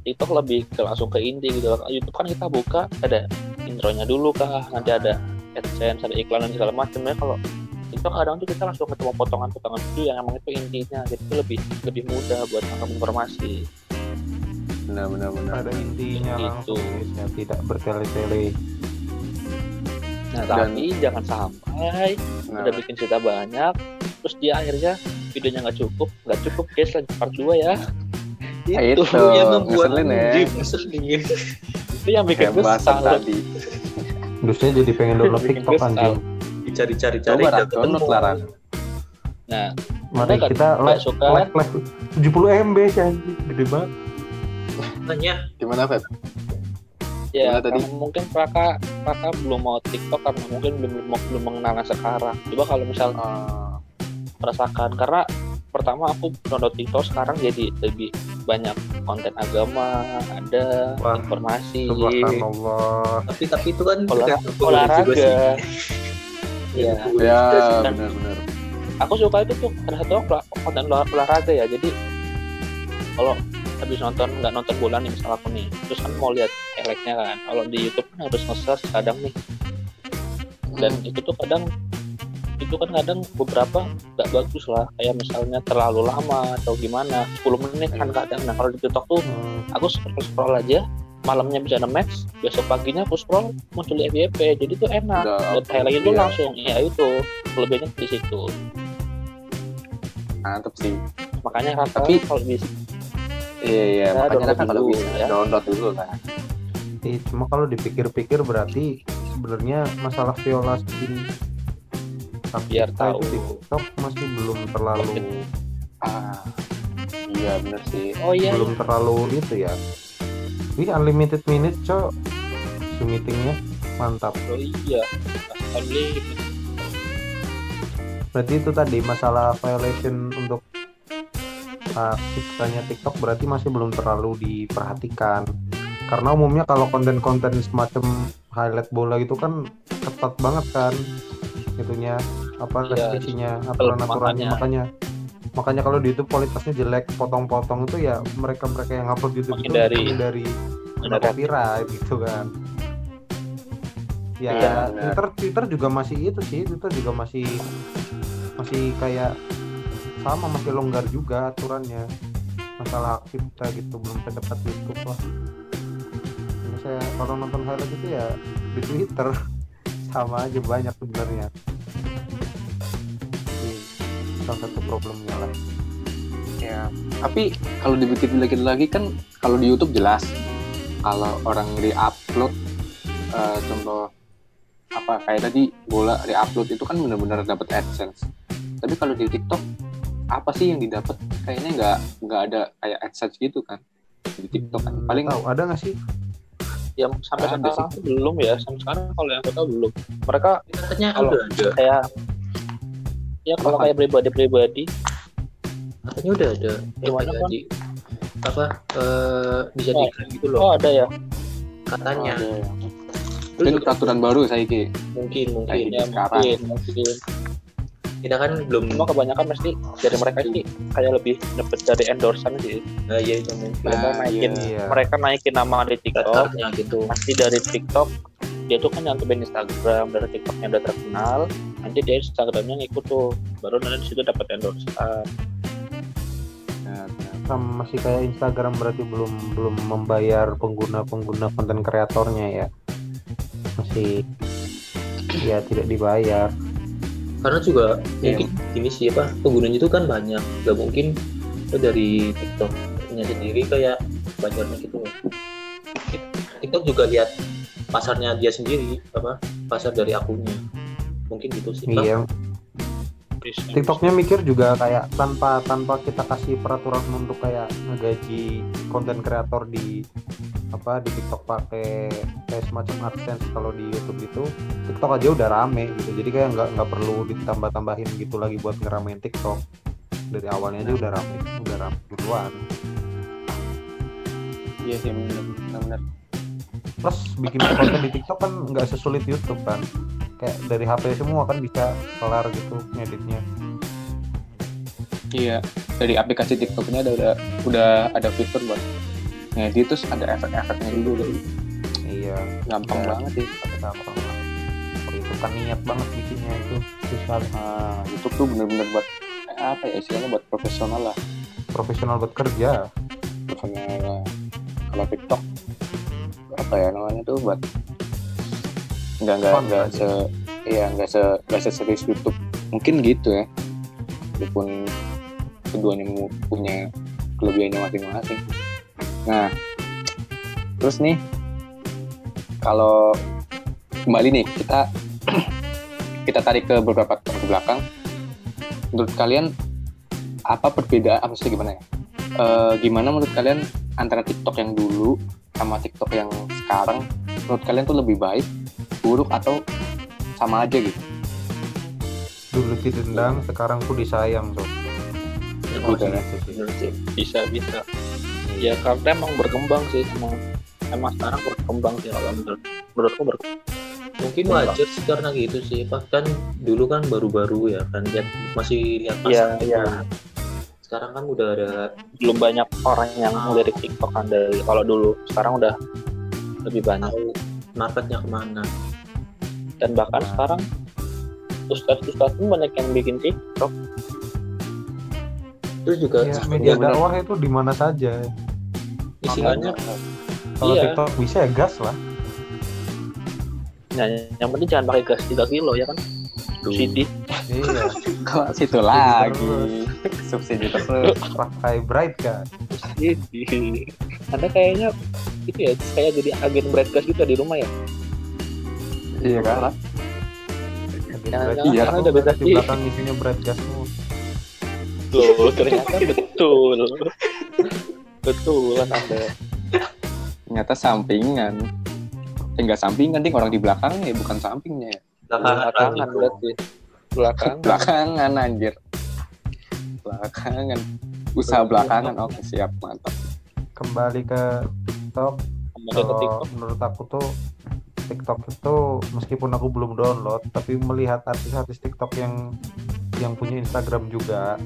Speaker 4: TikTok lebih ke langsung ke inti gitu loh YouTube kan kita buka ada intronya dulu kah nanti ada adsense ada iklan dan segala macam ya kalau TikTok kadang tuh kita langsung ketemu potongan-potongan video yang emang itu intinya jadi itu lebih lebih mudah buat tangkap informasi
Speaker 1: Benar benar benar.
Speaker 3: ada intinya ya tidak bertele-tele
Speaker 4: nah
Speaker 1: Dan-
Speaker 4: tapi jangan sampai
Speaker 1: Nah,
Speaker 4: udah bikin cerita banyak terus dia akhirnya videonya nggak cukup nggak cukup guys lanjut part 2 ya
Speaker 1: itu
Speaker 2: yang membuat
Speaker 1: ngeselin ya.
Speaker 2: Ngeselin.
Speaker 4: Itu yang bikin kesal
Speaker 1: tadi.
Speaker 3: Terusnya jadi pengen download TikTok anjing
Speaker 2: Dicari-cari-cari
Speaker 1: Coba, Ran,
Speaker 2: nggak
Speaker 1: download
Speaker 2: ketemu.
Speaker 1: lah, Ran.
Speaker 4: nah
Speaker 3: Mari kita live
Speaker 4: suka.
Speaker 3: live live 70 MB sih anjing gede banget
Speaker 2: Tanya,
Speaker 1: Gimana Feb?
Speaker 4: ya
Speaker 1: Gimana tadi?
Speaker 4: mungkin Praka Praka belum mau TikTok karena mungkin belum belum, belum mengenalnya sekarang coba kalau misal
Speaker 1: Eh,
Speaker 4: merasakan karena pertama aku download TikTok sekarang jadi lebih banyak konten agama ada
Speaker 3: Wah,
Speaker 4: informasi.
Speaker 3: subhanallah.
Speaker 2: Tapi tapi itu kan
Speaker 4: Olah- olahraga.
Speaker 2: sih.
Speaker 4: ya
Speaker 1: ya benar-benar.
Speaker 4: aku suka itu tuh karena satu konten olah- olahraga ya. Jadi kalau habis nonton nggak nonton bola nih misal aku nih terus kan mau lihat highlightnya kan. Kalau di YouTube kan harus nge-search kadang nih. Dan
Speaker 1: Hmm.
Speaker 4: itu tuh kadang itu kan kadang beberapa nggak bagus lah. Kayak misalnya terlalu lama atau gimana 10 menit kan kadang. Nah kalau di TikTok tuh
Speaker 3: Hmm,
Speaker 4: aku scroll scroll aja malamnya bisa match besok paginya aku scroll muncul di FYP. Jadi tuh enak.
Speaker 1: Udah,
Speaker 4: lihat highlight itu
Speaker 1: iya.
Speaker 4: langsung. Ya itu. Kelebihannya di situ.
Speaker 1: Mantep sih.
Speaker 4: makanya rata
Speaker 1: Tapi-
Speaker 4: kalau bisa.
Speaker 1: Iya iya,
Speaker 4: Ya,
Speaker 1: makanya kan kalau bisa
Speaker 4: ya.
Speaker 1: download dulu kan.
Speaker 3: iya, cuma kalau dipikir-pikir berarti sebenarnya masalah violasi hak
Speaker 4: Biar tahu.
Speaker 3: TikTok masih belum terlalu
Speaker 1: Ah, iya bener sih.
Speaker 4: oh iya.
Speaker 3: belum terlalu itu ya. Ini unlimited minute cok. Si meetingnya mantap.
Speaker 4: Oh iya. Only
Speaker 3: berarti itu tadi masalah violation untuk ciptanya TikTok berarti masih belum terlalu diperhatikan. Karena umumnya kalau konten-konten semacam highlight bola gitu kan ketat banget kan itunya apa
Speaker 4: Iya,
Speaker 3: restriksinya aturan-aturannya
Speaker 4: kelemahannya.
Speaker 3: makanya makanya kalau di YouTube kualitasnya jelek potong-potong itu ya mereka-mereka yang upload gitu
Speaker 4: Menghindari.
Speaker 3: dari
Speaker 4: Menghindari.
Speaker 3: copyright gitu kan ya
Speaker 1: benar.
Speaker 3: Twitter Twitter juga masih itu sih Twitter juga masih masih kayak sama masih longgar juga aturannya masalah hak cipta gitu belum sedekat YouTube lah ini saya kalau nonton highlight itu ya di Twitter sama aja banyak sebenarnya salah satu problemnya lah
Speaker 1: Ya. Tapi kalau dibikin-bikin lagi kan kalau di YouTube jelas. Kalau orang di-upload eh, contoh apa kayak tadi bola di-upload itu kan benar-benar dapat AdSense. Tapi kalau di TikTok apa sih yang didapat? Kayaknya nggak nggak ada kayak AdSense gitu kan di TikTok kan. Paling
Speaker 3: tahu ada nggak sih
Speaker 4: yang sampai
Speaker 1: Ada.
Speaker 4: sekarang tuh belum ya sampai sekarang kalau yang aku tahu belum. Mereka
Speaker 2: katanya
Speaker 4: Kalau-
Speaker 2: udah ada.
Speaker 4: kayak ya kalau kayak pribadi-pribadi.
Speaker 2: Katanya udah ada.
Speaker 4: Gimana, Bang?
Speaker 2: di apa eh, bisa
Speaker 4: Oh.
Speaker 2: gitu loh.
Speaker 4: oh ada ya?
Speaker 2: Katanya.
Speaker 1: Ada yang-
Speaker 2: Terus
Speaker 1: Mungkin
Speaker 2: juga
Speaker 1: peraturan baru saya ki.
Speaker 2: mungkin mungkin
Speaker 4: ya
Speaker 1: sekarang.
Speaker 4: mungkin mungkin
Speaker 2: kita kan belum
Speaker 4: cuma kebanyakan mesti dari mereka sih kayak lebih dapat dari endorsan sih.
Speaker 2: Nah, ya itu mungkin.
Speaker 4: Mereka
Speaker 1: Nah,
Speaker 4: naikin
Speaker 3: iya.
Speaker 4: mereka naikin nama di TikTok.
Speaker 2: daftarnya gitu.
Speaker 4: Nanti dari TikTok dia tuh kan nyantumin Instagram dari TikToknya udah terkenal nanti dia Instagramnya ngikut tuh. Baru nanti di situ dapat endorsan.
Speaker 1: Nah,
Speaker 3: sama masih kayak Instagram berarti belum belum membayar pengguna pengguna konten kreatornya ya? Masih ya tidak dibayar
Speaker 2: karena juga
Speaker 1: Iya.
Speaker 2: mungkin gini sih apa penggunanya itu kan banyak. Nggak mungkin oh, dari TikTok punya sendiri kayak bayarnya gitu. TikTok juga lihat pasarnya dia sendiri apa pasar dari akunnya. Mungkin gitu sih
Speaker 3: iya. TikToknya mikir juga kayak tanpa tanpa kita kasih peraturan untuk kayak ngegaji konten kreator di apa di TikTok pakai kayak semacam AdSense kalau di YouTube itu TikTok aja udah rame gitu. Jadi kayak nggak nggak perlu ditambah-tambahin gitu lagi buat ngeramein TikTok. Dari awalnya aja udah rame udah rame duluan.
Speaker 1: Iya sih benar benar.
Speaker 3: plus bikin konten di TikTok kan nggak sesulit YouTube kan. Kayak dari HP semua kan bisa kelar gitu ngeditnya.
Speaker 1: Iya, dari aplikasi TikToknya ada udah udah ada fitur buat ngedit terus ada efek-efeknya juga jadi
Speaker 3: iya
Speaker 1: gampang
Speaker 3: Ya.
Speaker 1: banget sih.
Speaker 3: gampang lah. Oh, itu kan niat banget bikinnya itu susah
Speaker 1: Nah, YouTube tuh bener-bener buat eh, apa ya istilahnya buat profesional lah,
Speaker 3: profesional buat kerja
Speaker 1: profesional. lah. Kalau TikTok apa ya namanya tuh buat nggak nggak nggak se iya nggak se nggak seserius YouTube mungkin gitu ya walaupun keduanya punya kelebihannya masing-masing nah terus nih kalau kembali nih kita kita tarik ke beberapa tahun ke belakang. Menurut kalian apa perbedaan apa sih gimana ya? Eh, gimana menurut kalian antara TikTok yang dulu sama TikTok yang sekarang? Menurut kalian tuh lebih baik buruk atau sama aja gitu?
Speaker 3: Dulu didendang sekarang ku disayang tuh
Speaker 2: Oh,
Speaker 1: Gitu ya.
Speaker 4: bisa bisa ya karena emang berkembang sih emang emang sekarang berkembang sih kalau menurut menurutku berkembang
Speaker 2: mungkin wajar sih karena gitu sih bahkan dulu kan baru-baru ya kan lihat masih lihat
Speaker 4: Iya,
Speaker 2: pasar
Speaker 4: iya.
Speaker 2: gitu. sekarang kan udah ada
Speaker 4: belum banyak orang yang melirik TikTok kan dari kalau dulu sekarang udah lebih banyak.
Speaker 2: Tahu marketnya ke mana.
Speaker 4: Dan bahkan
Speaker 3: Nah.
Speaker 4: sekarang ustadz-ustadz pun banyak yang bikin TikTok.
Speaker 2: Terus juga
Speaker 3: ya, media dakwah itu di mana saja
Speaker 2: isinya
Speaker 3: kalau
Speaker 4: Iya.
Speaker 3: TikTok bisa ya gas lah.
Speaker 4: Nah, yang penting jangan pakai gas 3 kilo ya kan? Subsidi.
Speaker 3: Iya.
Speaker 1: Kok situ lagi? subsidi terus.
Speaker 3: Pakai bright kan
Speaker 4: subsidi. Anda kayaknya itu ya kayak jadi agen bright gas gitu di rumah ya?
Speaker 1: Iya kan?
Speaker 3: Gas.
Speaker 4: ada beda
Speaker 3: di
Speaker 4: sih.
Speaker 3: belakang isinya bright gas
Speaker 4: Loh, ternyata betul betulan anda.
Speaker 1: Ternyata sampingan. Eh, enggak sampingan ding. Orang di belakangnya bukan sampingnya ya.
Speaker 4: belakangan berarti. Belakangan.
Speaker 1: Belakangan anjir. Belakangan. Usaha belakangan. oke siap. Mantap.
Speaker 3: Kembali ke TikTok.
Speaker 4: Kembali ke
Speaker 3: kalau
Speaker 4: TikTok.
Speaker 3: menurut aku tuh TikTok itu meskipun aku belum download tapi melihat artis-artis TikTok yang yang punya Instagram juga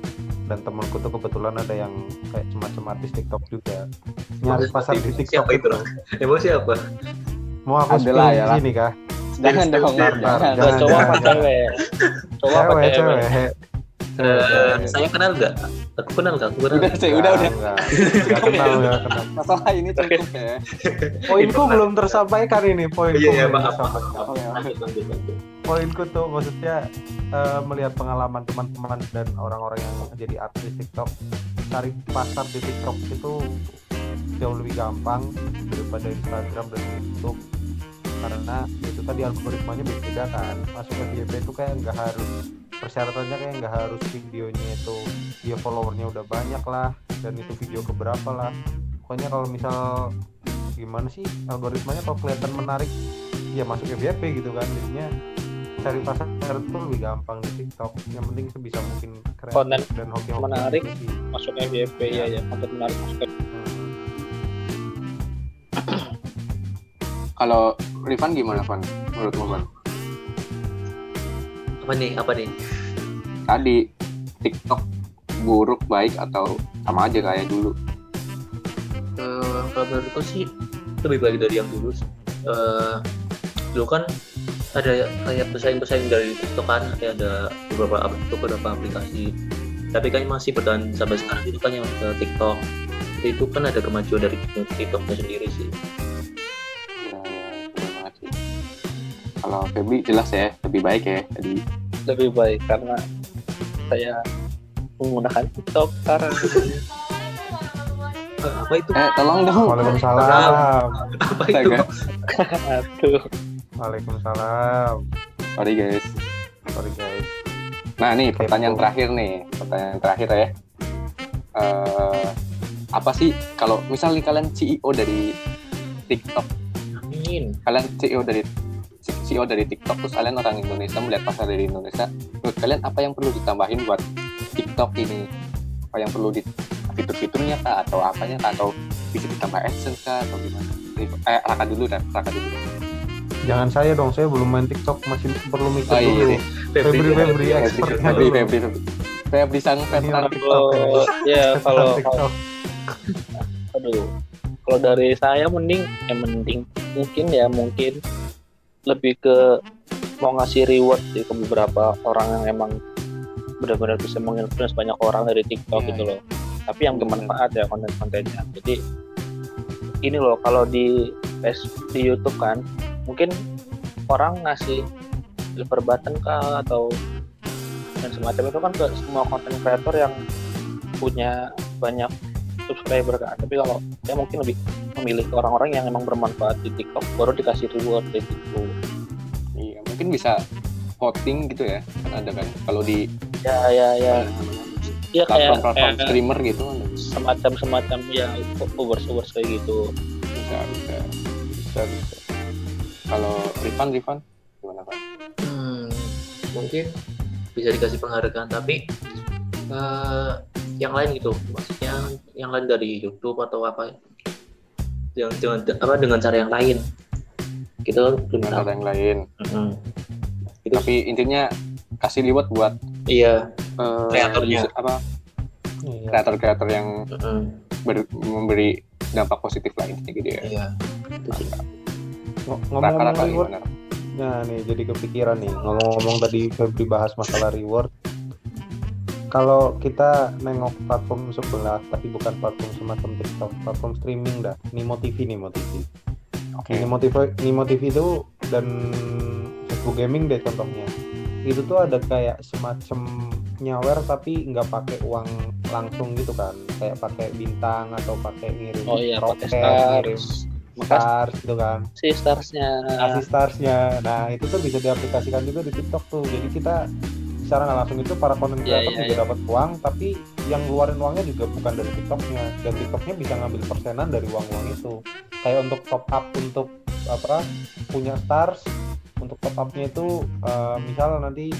Speaker 3: dan temanku tuh kebetulan ada yang kayak semacam artis TikTok juga. Nyari pasar di TikTok
Speaker 2: siapa itu emang siapa?
Speaker 3: Mau aku
Speaker 1: Ada lah,
Speaker 3: spill
Speaker 1: ya
Speaker 3: sini kah
Speaker 1: jangan dong jangan
Speaker 4: cowok apa cewek. Cowok apa
Speaker 3: cewek
Speaker 2: Eh, saya kenal nggak? Aku kenal nggak? Aku kenal.
Speaker 1: Udah sih udah udah.
Speaker 3: Enggak, kenal enggak kenal.
Speaker 1: Masalah ini cukup ya.
Speaker 3: Poinku belum tersampaikan ini poinku
Speaker 2: iya iya
Speaker 3: belum
Speaker 2: maaf
Speaker 3: tersampaikan.
Speaker 2: maaf.
Speaker 1: Oke, oke.
Speaker 3: Poinku tuh maksudnya eh, melihat pengalaman teman-teman dan orang-orang yang jadi artis TikTok. Cari pasar di TikTok itu jauh lebih gampang daripada Instagram dan YouTube. Karena itu tadi algoritmanya beda kan. Masuk ke FYP itu kayak nggak harus persyaratannya kayak nggak harus videonya itu dia followernya udah banyak lah dan itu video keberapa lah. Pokoknya kalau misal gimana sih algoritmanya kalau kelihatan menarik ya masuk FYP gitu kan jadinya cari pasar itu lebih gampang di TikTok yang penting sebisa mungkin kreatif
Speaker 4: Konten
Speaker 3: dan hoki-hoki
Speaker 4: menarik.
Speaker 3: sih.
Speaker 4: masuk FYP ya ya konten menarik masuk ke
Speaker 3: Hmm.
Speaker 1: kalau Rifan gimana Van menurutmu Van
Speaker 2: apa nih apa nih
Speaker 1: tadi TikTok buruk baik atau sama aja kayak dulu
Speaker 2: Eh, kalau menurutku sih lebih baik dari yang dulu sih. Eh, dulu kan ada kayak pesaing-pesaing dari TikTok kan kayak ada beberapa ap- beberapa aplikasi. Tapi kan masih bertahan sampai sekarang itu kan yang ke TikTok. Itu kan ada kemajuan dari TikToknya sendiri sih.
Speaker 1: Ya, ya, sih. kalau Febri jelas ya lebih baik ya tadi
Speaker 4: lebih baik karena saya menggunakan TikTok sekarang.
Speaker 2: Eh, apa itu?
Speaker 1: Eh tolong dong.
Speaker 3: Waalaikumsalam.
Speaker 2: Apa itu?
Speaker 4: Aduh
Speaker 3: Waalaikumsalam
Speaker 1: sorry guys
Speaker 3: sorry guys
Speaker 1: Nah nih
Speaker 3: Kepo.
Speaker 1: pertanyaan terakhir nih, pertanyaan terakhir ya. Eh apa sih kalau misal nih kalian CEO dari TikTok,
Speaker 2: amin
Speaker 1: kalian CEO dari CEO dari TikTok terus kalian orang Indonesia melihat pasar dari Indonesia, menurut kalian apa yang perlu ditambahin buat TikTok ini? Apa yang perlu di fitur-fiturnya kah atau apanya kah atau bisa ditambah AdSense kah atau gimana? Eh Raka dulu dan Raka dulu
Speaker 3: Jangan saya dong, saya belum main TikTok, masih perlu mikir
Speaker 1: Oh, iya,
Speaker 3: dulu.
Speaker 1: iya.
Speaker 3: Febri, Febri, expertnya
Speaker 1: Febri
Speaker 3: dulu.
Speaker 1: Febri Febri sang
Speaker 3: orang
Speaker 1: TikTok
Speaker 3: ya.
Speaker 4: Oh, ya kalau aduh kalau dari saya mending eh mending mungkin ya mungkin lebih ke mau ngasih reward sih ke beberapa orang yang emang benar-benar bisa menginfluence banyak orang dari TikTok
Speaker 1: Iya,
Speaker 4: gitu
Speaker 1: iya.
Speaker 4: loh tapi yang bermanfaat ya konten-kontennya jadi ini loh kalau di di YouTube kan mungkin orang ngasih silver button kah atau dan semacam itu kan ke semua konten kreator yang punya banyak subscriber kan tapi kalau saya mungkin lebih memilih ke orang-orang yang emang bermanfaat di TikTok baru dikasih reward dari situ
Speaker 1: iya mungkin bisa voting gitu ya kan ada kan? Kalau di
Speaker 4: ya ya ya. Ya kayak,
Speaker 1: platform-platform
Speaker 4: kayak
Speaker 1: streamer gitu.
Speaker 4: semacam semacam ya followers followers kayak gitu.
Speaker 1: Bisa bisa. Bisa bisa kalau Rifan Rifan gimana kan
Speaker 2: Hmm, mungkin bisa dikasih penghargaan tapi eh, yang lain gitu maksudnya yang lain dari YouTube atau apa yang dengan apa dengan cara yang lain belum
Speaker 1: dengan ada yang lain
Speaker 2: Mm-mm. itu
Speaker 1: tapi intinya kasih reward buat
Speaker 2: iya
Speaker 1: eh,
Speaker 2: Kreatornya.
Speaker 1: user- apa
Speaker 3: Iya.
Speaker 1: kreator-kreator yang
Speaker 2: mm-mm.
Speaker 1: ber- memberi dampak positif lah intinya gitu ya
Speaker 2: iya itu sih.
Speaker 3: Ng-
Speaker 1: raka-raka
Speaker 3: Ngomong-ngomong reward,
Speaker 1: gimana
Speaker 3: Nah nih jadi kepikiran nih ngomong-ngomong tadi Febri bahas masalah reward. Kalau kita nengok platform sebelah, tapi bukan platform semacam TikTok, platform streaming dah. Nimo TV, Nimo TV.
Speaker 1: oke
Speaker 3: Nimo TV, Nimo TV itu dan Facebook Gaming deh contohnya. Itu tuh ada kayak semacam nyawer tapi nggak pakai uang langsung gitu kan, kayak pakai bintang atau pakai ngirim
Speaker 4: oh iya pakai
Speaker 3: roket, ngirim
Speaker 4: stars
Speaker 3: gitu kan.
Speaker 4: Sih starsnya.
Speaker 3: Kasih starsnya. Nah itu tuh bisa diaplikasikan juga di TikTok tuh. Jadi kita secara nggak langsung itu para konten
Speaker 4: Iya,
Speaker 3: kreator
Speaker 4: iya,
Speaker 3: juga
Speaker 4: iya.
Speaker 3: dapat uang tapi yang ngeluarin uangnya juga bukan dari TikToknya. Dan TikToknya bisa ngambil persenan dari uang uang itu. Kayak untuk top up untuk apa punya stars untuk top upnya itu eh, misal nanti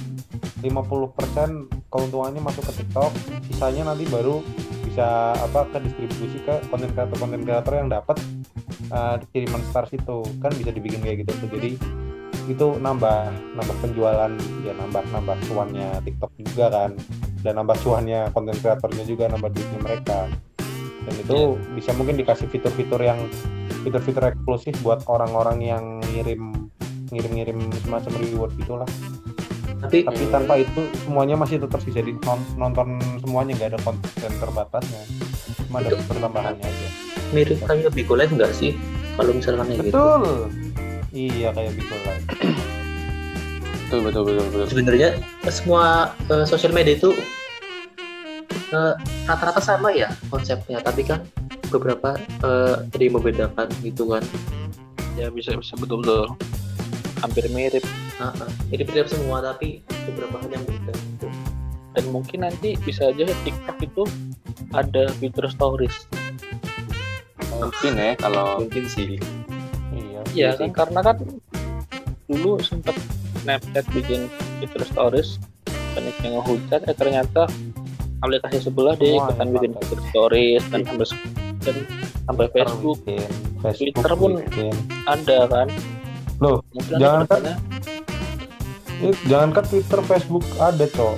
Speaker 3: 50% keuntungannya masuk ke TikTok sisanya nanti baru bisa apa ke distribusi ke konten kreator konten kreator yang dapat eh, kiriman stars itu kan bisa dibikin kayak gitu tuh. Jadi itu nambah nambah penjualan ya nambah nambah cuannya TikTok juga kan. Dan nambah cuannya konten kreatornya juga nambah duitnya mereka. Dan itu bisa mungkin dikasih fitur-fitur yang fitur-fitur eksklusif buat orang-orang yang ngirim ngirim-ngirim semacam reward gitulah.
Speaker 2: Tapi
Speaker 3: tapi tanpa itu semuanya masih tetap bisa ditonton semuanya nggak ada konten terbatasnya. Cuma ada fitur tambahannya aja
Speaker 2: mirip kayak Bigo Live nggak sih? Kalau misalkan kayak gitu.
Speaker 3: Betul. Iya kayak gitu lah
Speaker 1: betul betul betul betul.
Speaker 2: Sebenarnya semua eh, sosial media itu eh, rata-rata sama ya konsepnya. Tapi kan beberapa eh, ada yang membedakan gitu kan.
Speaker 4: Ya bisa bisa betul. Betul hampir mirip.
Speaker 2: Ah. ini mirip semua tapi beberapa hal yang beda gitu.
Speaker 4: dan mungkin nanti bisa aja TikTok itu ada fitur stories
Speaker 1: mungkin ya kalau
Speaker 2: mungkin sih.
Speaker 3: Iya.
Speaker 4: Iya kan? Karena kan dulu sempat Snapchat bikin fitur stories banyak yang ngehujat eh ternyata aplikasi sebelah dia ikutan
Speaker 3: yang
Speaker 4: bikin fitur stories dan sampai dan sampai Facebook.
Speaker 3: bikin, Facebook
Speaker 4: Twitter pun
Speaker 3: bikin.
Speaker 4: ada kan?
Speaker 3: Loh,
Speaker 4: mungkin
Speaker 3: jangan kan- Eh, jangankan Twitter, Facebook ada cok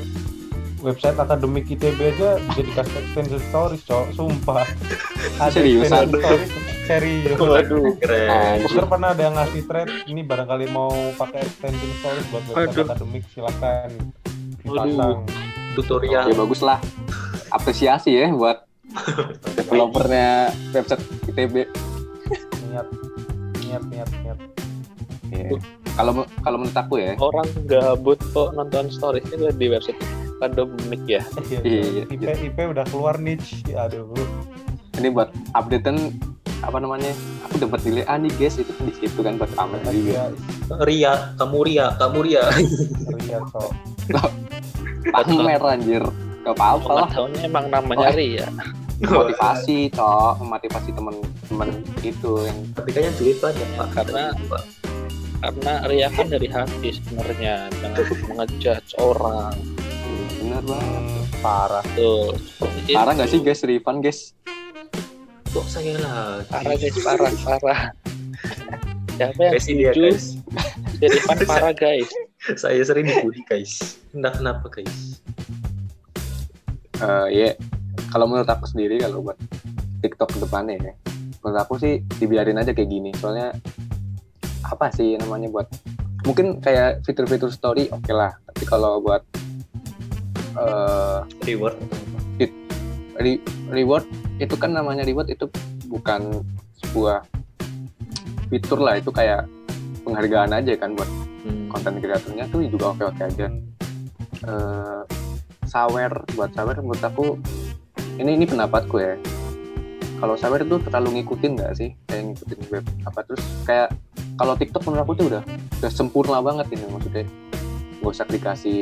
Speaker 3: website akademik ITB aja jadi kasih extension stories cok. Sumpah. Ada
Speaker 1: Seriusan?
Speaker 3: extension stories serius.
Speaker 2: Waduh keren.
Speaker 3: Twitter pernah ada yang ngasih thread ini barangkali mau pakai extension stories buat website
Speaker 4: Waduh.
Speaker 3: akademik silakan dipasang.
Speaker 2: Tutorial.
Speaker 1: Ya bagus lah. Apresiasi ya buat developernya website ITB
Speaker 3: niat. Niat niat niat.
Speaker 1: Kalau kalau menurut aku ya.
Speaker 4: Orang gabut kok nonton stories itu di website akademik ya?
Speaker 1: Iya,
Speaker 3: IP IP udah keluar niche aduh.
Speaker 1: Ini buat updatean apa namanya aku dapat nilai A nih guys itu di situ kan buat pamer juga
Speaker 3: ya
Speaker 2: Ria kamu Ria kamu Ria.
Speaker 3: Ria cok
Speaker 1: pamer anjir. Gak apa-apa lah.
Speaker 4: Tahunnya emang namanya Ria.
Speaker 1: motivasi cok memotivasi temen-temen itu yang
Speaker 2: tapi kan yang duit banyak pak.
Speaker 4: Karena- karena Ria kan dari hati sebenarnya. Jangan mengejudge orang
Speaker 1: bener banget.
Speaker 3: Parah.
Speaker 4: Tuh.
Speaker 1: Parah nggak sih guys? Rifan guys?
Speaker 2: Kok saya lah
Speaker 4: parah guys. Parah parah. Siapa yang
Speaker 2: Kasih dia
Speaker 4: setuju?
Speaker 2: guys.
Speaker 4: Jadi Van parah guys.
Speaker 2: Saya sering dibully guys. Entah kenapa guys.
Speaker 1: Eh, ya kalau menurut aku sendiri kalau buat TikTok ke depannya ya menurut aku sih dibiarin aja kayak gini. Soalnya apa sih namanya buat mungkin kayak fitur-fitur story oke lah. Tapi kalau buat eh,
Speaker 2: Reward.
Speaker 1: re- reward itu kan namanya reward itu bukan sebuah fitur lah itu kayak penghargaan aja kan buat
Speaker 2: Hmm.
Speaker 1: konten kreatornya tuh juga oke oke aja Eh, sawer buat sawer menurut aku ini ini pendapatku ya kalau sawer itu terlalu ngikutin nggak sih kayak ngikutin web apa terus kayak kalau TikTok menurut aku tuh udah udah sempurna banget ini maksudnya nggak usah dikasih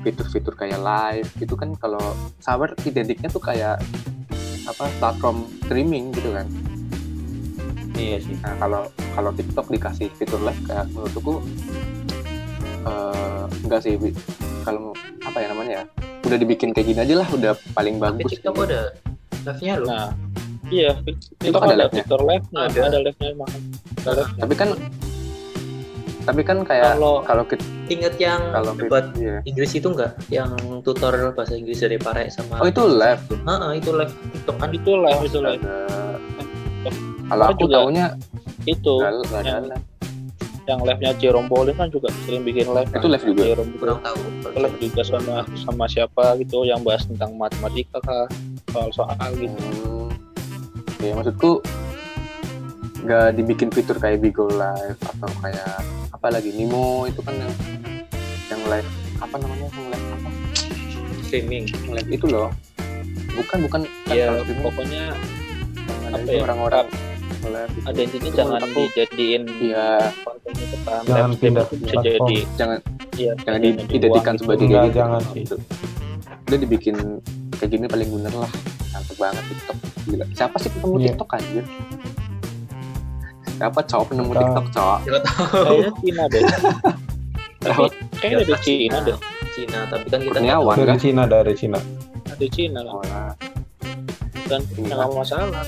Speaker 1: fitur-fitur kayak live itu kan kalau sawer identiknya tuh kayak apa platform streaming gitu kan
Speaker 3: Iya sih.
Speaker 1: Nah kalau kalau TikTok dikasih fitur live kayak menurutku eh enggak sih kalau apa ya namanya ya udah dibikin kayak gini aja lah udah paling
Speaker 2: Tapi
Speaker 1: bagus
Speaker 2: TikTok ada live-nya loh.
Speaker 4: Nah, iya, itu
Speaker 1: ada
Speaker 4: ada
Speaker 1: live-nya?
Speaker 4: fitur live-nya,
Speaker 2: Ada.
Speaker 4: ada live-nya emang. Ada live-nya.
Speaker 1: tapi kan tapi kan kayak
Speaker 4: Kalau-
Speaker 1: kalau kita
Speaker 2: Ingat yang
Speaker 1: kalau
Speaker 2: debat
Speaker 1: iya.
Speaker 2: Inggris itu enggak? Yang tutor bahasa Inggris dari Pare sama
Speaker 1: oh itu live
Speaker 2: Heeh, itu live TikTok kan
Speaker 4: itu live, itu live.
Speaker 1: Kalau aku
Speaker 4: juga
Speaker 1: taunya
Speaker 4: Itu
Speaker 1: nggak nggak ada
Speaker 4: yang-
Speaker 1: live.
Speaker 4: yang live-nya Jerome Pauline kan juga sering bikin live.
Speaker 1: itu live juga
Speaker 4: Jerome juga
Speaker 2: kurang tahu.
Speaker 4: live juga sama sama siapa gitu yang bahas tentang matematika kah, soal-soal gitu.
Speaker 1: Hmm. ya maksudku nggak dibikin fitur kayak Bigo Live atau kayak apa lagi Nimo itu kan yang yang live apa namanya yang live apa?
Speaker 2: Streaming.
Speaker 1: yang live itu loh. Bukan bukan kan
Speaker 4: Ya
Speaker 1: kalau streaming
Speaker 4: pokoknya
Speaker 1: yang ada
Speaker 4: apa ya,
Speaker 1: orang-orang live itu.
Speaker 4: ada intinya
Speaker 1: Itu
Speaker 4: jangan
Speaker 1: aku,
Speaker 4: dijadiin
Speaker 1: ya
Speaker 4: konten itu kan
Speaker 3: Jangan pindah
Speaker 4: bisa jadi
Speaker 1: jangan
Speaker 4: iya
Speaker 1: jangan dijadikan sebagai
Speaker 3: Enggak,
Speaker 1: gitu.
Speaker 3: jangan sih.
Speaker 1: Udah dibikin kayak gini paling bener lah. Mantep banget TikTok. Gila. Siapa sih ketemu
Speaker 3: Iya.
Speaker 1: TikTok anjir siapa cowok penemu
Speaker 3: Tahu.
Speaker 1: TikTok cowok.
Speaker 4: Kayaknya Cina deh. Tapi kayaknya dari Cina deh.
Speaker 2: Cina, tapi kan kita
Speaker 1: Kurniawan
Speaker 3: Dari
Speaker 1: kan
Speaker 3: Cina, dari Cina.
Speaker 4: dari Cina lah.
Speaker 1: Oh, Ini
Speaker 4: nggak masalah.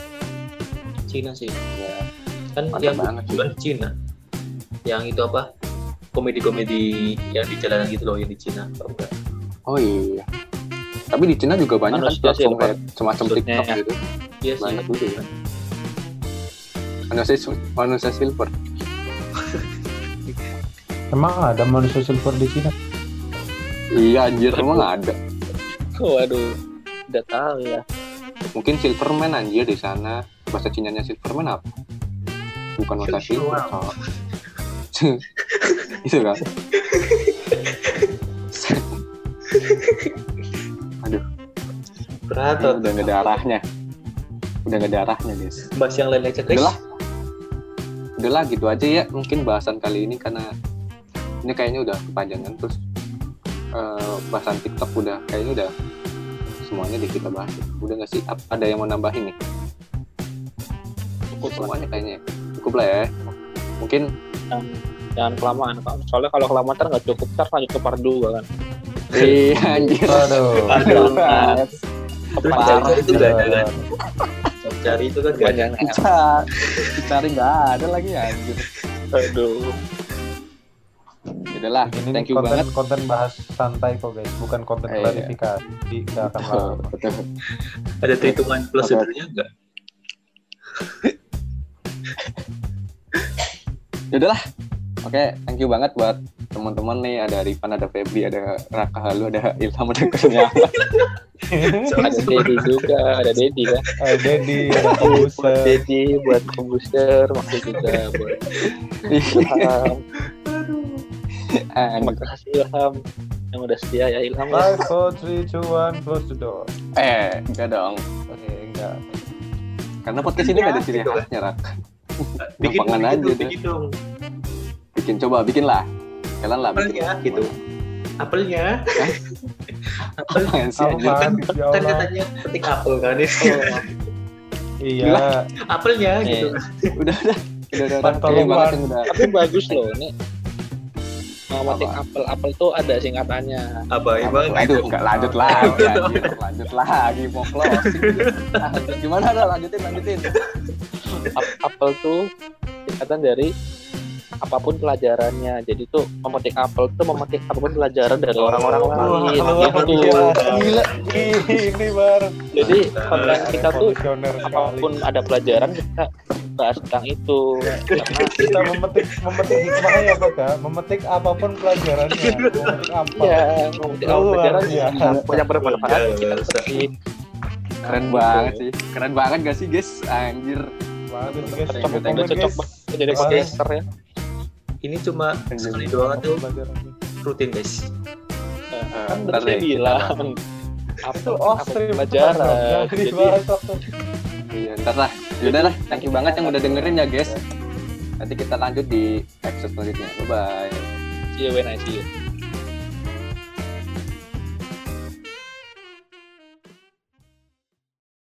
Speaker 2: Cina sih.
Speaker 1: ya
Speaker 2: Kan
Speaker 1: Mantap
Speaker 2: yang
Speaker 1: banget
Speaker 2: bukan Cina. Yang itu apa? Komedi-komedi yang di jalanan gitu loh yang di Cina.
Speaker 1: Oh iya. Tapi di Cina juga banyak kan platform kayak semacam TikTok gitu.
Speaker 2: Iya sih.
Speaker 1: banyak juga kan manusia manusia silver.
Speaker 3: Emang ada manusia silver di Cina?
Speaker 1: iya anjir emang ada.
Speaker 4: Waduh udah tahu ya.
Speaker 1: Mungkin Silverman anjir di sana. Bahasa Cinanya Silverman apa? Bukan bahasa silver itu kan? Aduh.
Speaker 2: Berat.
Speaker 1: udah nggak ada arahnya. Udah nggak ada arahnya guys.
Speaker 2: Bahas yang lain aja guys.
Speaker 1: Udahlah gitu aja ya mungkin bahasan kali ini karena ini kayaknya udah kepanjangan terus eh, bahasan TikTok udah kayaknya udah semuanya di kita bahas. Udah nggak sih? Ada yang mau nambahin nih? Cukup semuanya kayaknya ya. cukup lah ya. Mungkin
Speaker 4: jangan kelamaan soalnya kalau kelamaan ntar nggak cukup ntar lanjut ke part 2 kan.
Speaker 1: Iya anjir.
Speaker 3: Aduh.
Speaker 2: Aduh. Kan? Cari itu kan gak ada.
Speaker 4: banyak
Speaker 1: Ca- cari nggak ada lagi anjir
Speaker 4: aduh
Speaker 1: udahlah
Speaker 3: Ini
Speaker 1: thank you
Speaker 3: konten,
Speaker 1: banget
Speaker 3: konten bahas santai kok guys, bukan konten
Speaker 1: Eh, iya.
Speaker 3: klarifikasi. Nggak akan lama.
Speaker 1: betul
Speaker 2: Ada perhitungan prosedurnya enggak?
Speaker 1: Ya udahlah oke thank you banget buat teman-teman nih ada Rifan ada Febri ada Raka Halu ada Ilham ada Kurniawan
Speaker 4: ada Dedi juga ada Dedi kan
Speaker 3: Eh, Dedi, ada
Speaker 4: buat
Speaker 3: komputer.
Speaker 4: Dedi buat komputer maksud juga buat Ilham terima kasih Ilham yang udah setia ya Ilham ya.
Speaker 3: Five, four, three, two, one, close the door.
Speaker 1: eh enggak dong
Speaker 3: Oke, enggak.
Speaker 1: karena podcast ini nggak ada ciri
Speaker 2: Gitu kan?
Speaker 1: khasnya Rak
Speaker 2: Bikin bikin
Speaker 1: aja
Speaker 2: bikin dong.
Speaker 1: bikin coba bikin lah jalan lah
Speaker 2: Apelnya gitu. Apelnya.
Speaker 3: Apa?
Speaker 2: Kan,
Speaker 3: Ya
Speaker 2: kan katanya petik apel kan itu.
Speaker 3: Iya.
Speaker 2: Apelnya gitu.
Speaker 1: Eh, udah udah udah udah udah udah
Speaker 4: tapi bagus loh ini ngamatin apel apel tuh ada singkatannya
Speaker 2: Apa emang
Speaker 1: Aduh,
Speaker 2: gitu?
Speaker 1: enggak lanjut lagi. Lanjut lagi mau closing. Ah, Gimana dah lanjutin lanjutin.
Speaker 4: Ap- apel tuh tingkatan dari apa pun pelajarannya jadi tuh memetik apel tuh memetik apa pun pelajaran dari orang-orang lain gitu.
Speaker 3: Gila. Ini baru.
Speaker 4: jadi konten kita tuh
Speaker 3: apa
Speaker 4: pun ada pelajaran kita bahas tentang itu karena
Speaker 3: kita memetik memetik hikmahnya apa kak? Memetik apa pun pelajarannya. Memetik apa?
Speaker 4: ya memetik apa pun
Speaker 3: Luar
Speaker 4: pelajaran
Speaker 3: biasa.
Speaker 4: yang bermanfaat kita
Speaker 2: biasa.
Speaker 4: petik
Speaker 1: Keren banget sih. Keren banget gak sih guys? Anjir.
Speaker 3: Guys.
Speaker 4: cocok banget jadi podcaster ya
Speaker 2: Ini cuma sekali doang tuh rutin guys.
Speaker 4: kan
Speaker 1: Ntar
Speaker 4: tadi saya
Speaker 1: deh,
Speaker 4: bilang apa
Speaker 3: off stream
Speaker 4: pelajaran
Speaker 3: Jadi.
Speaker 1: Iya, ntar lah. Yaudah lah, thank you banget yang udah dengerin ya guys. Nanti kita lanjut di episode selanjutnya. Bye bye.
Speaker 4: see you when I see you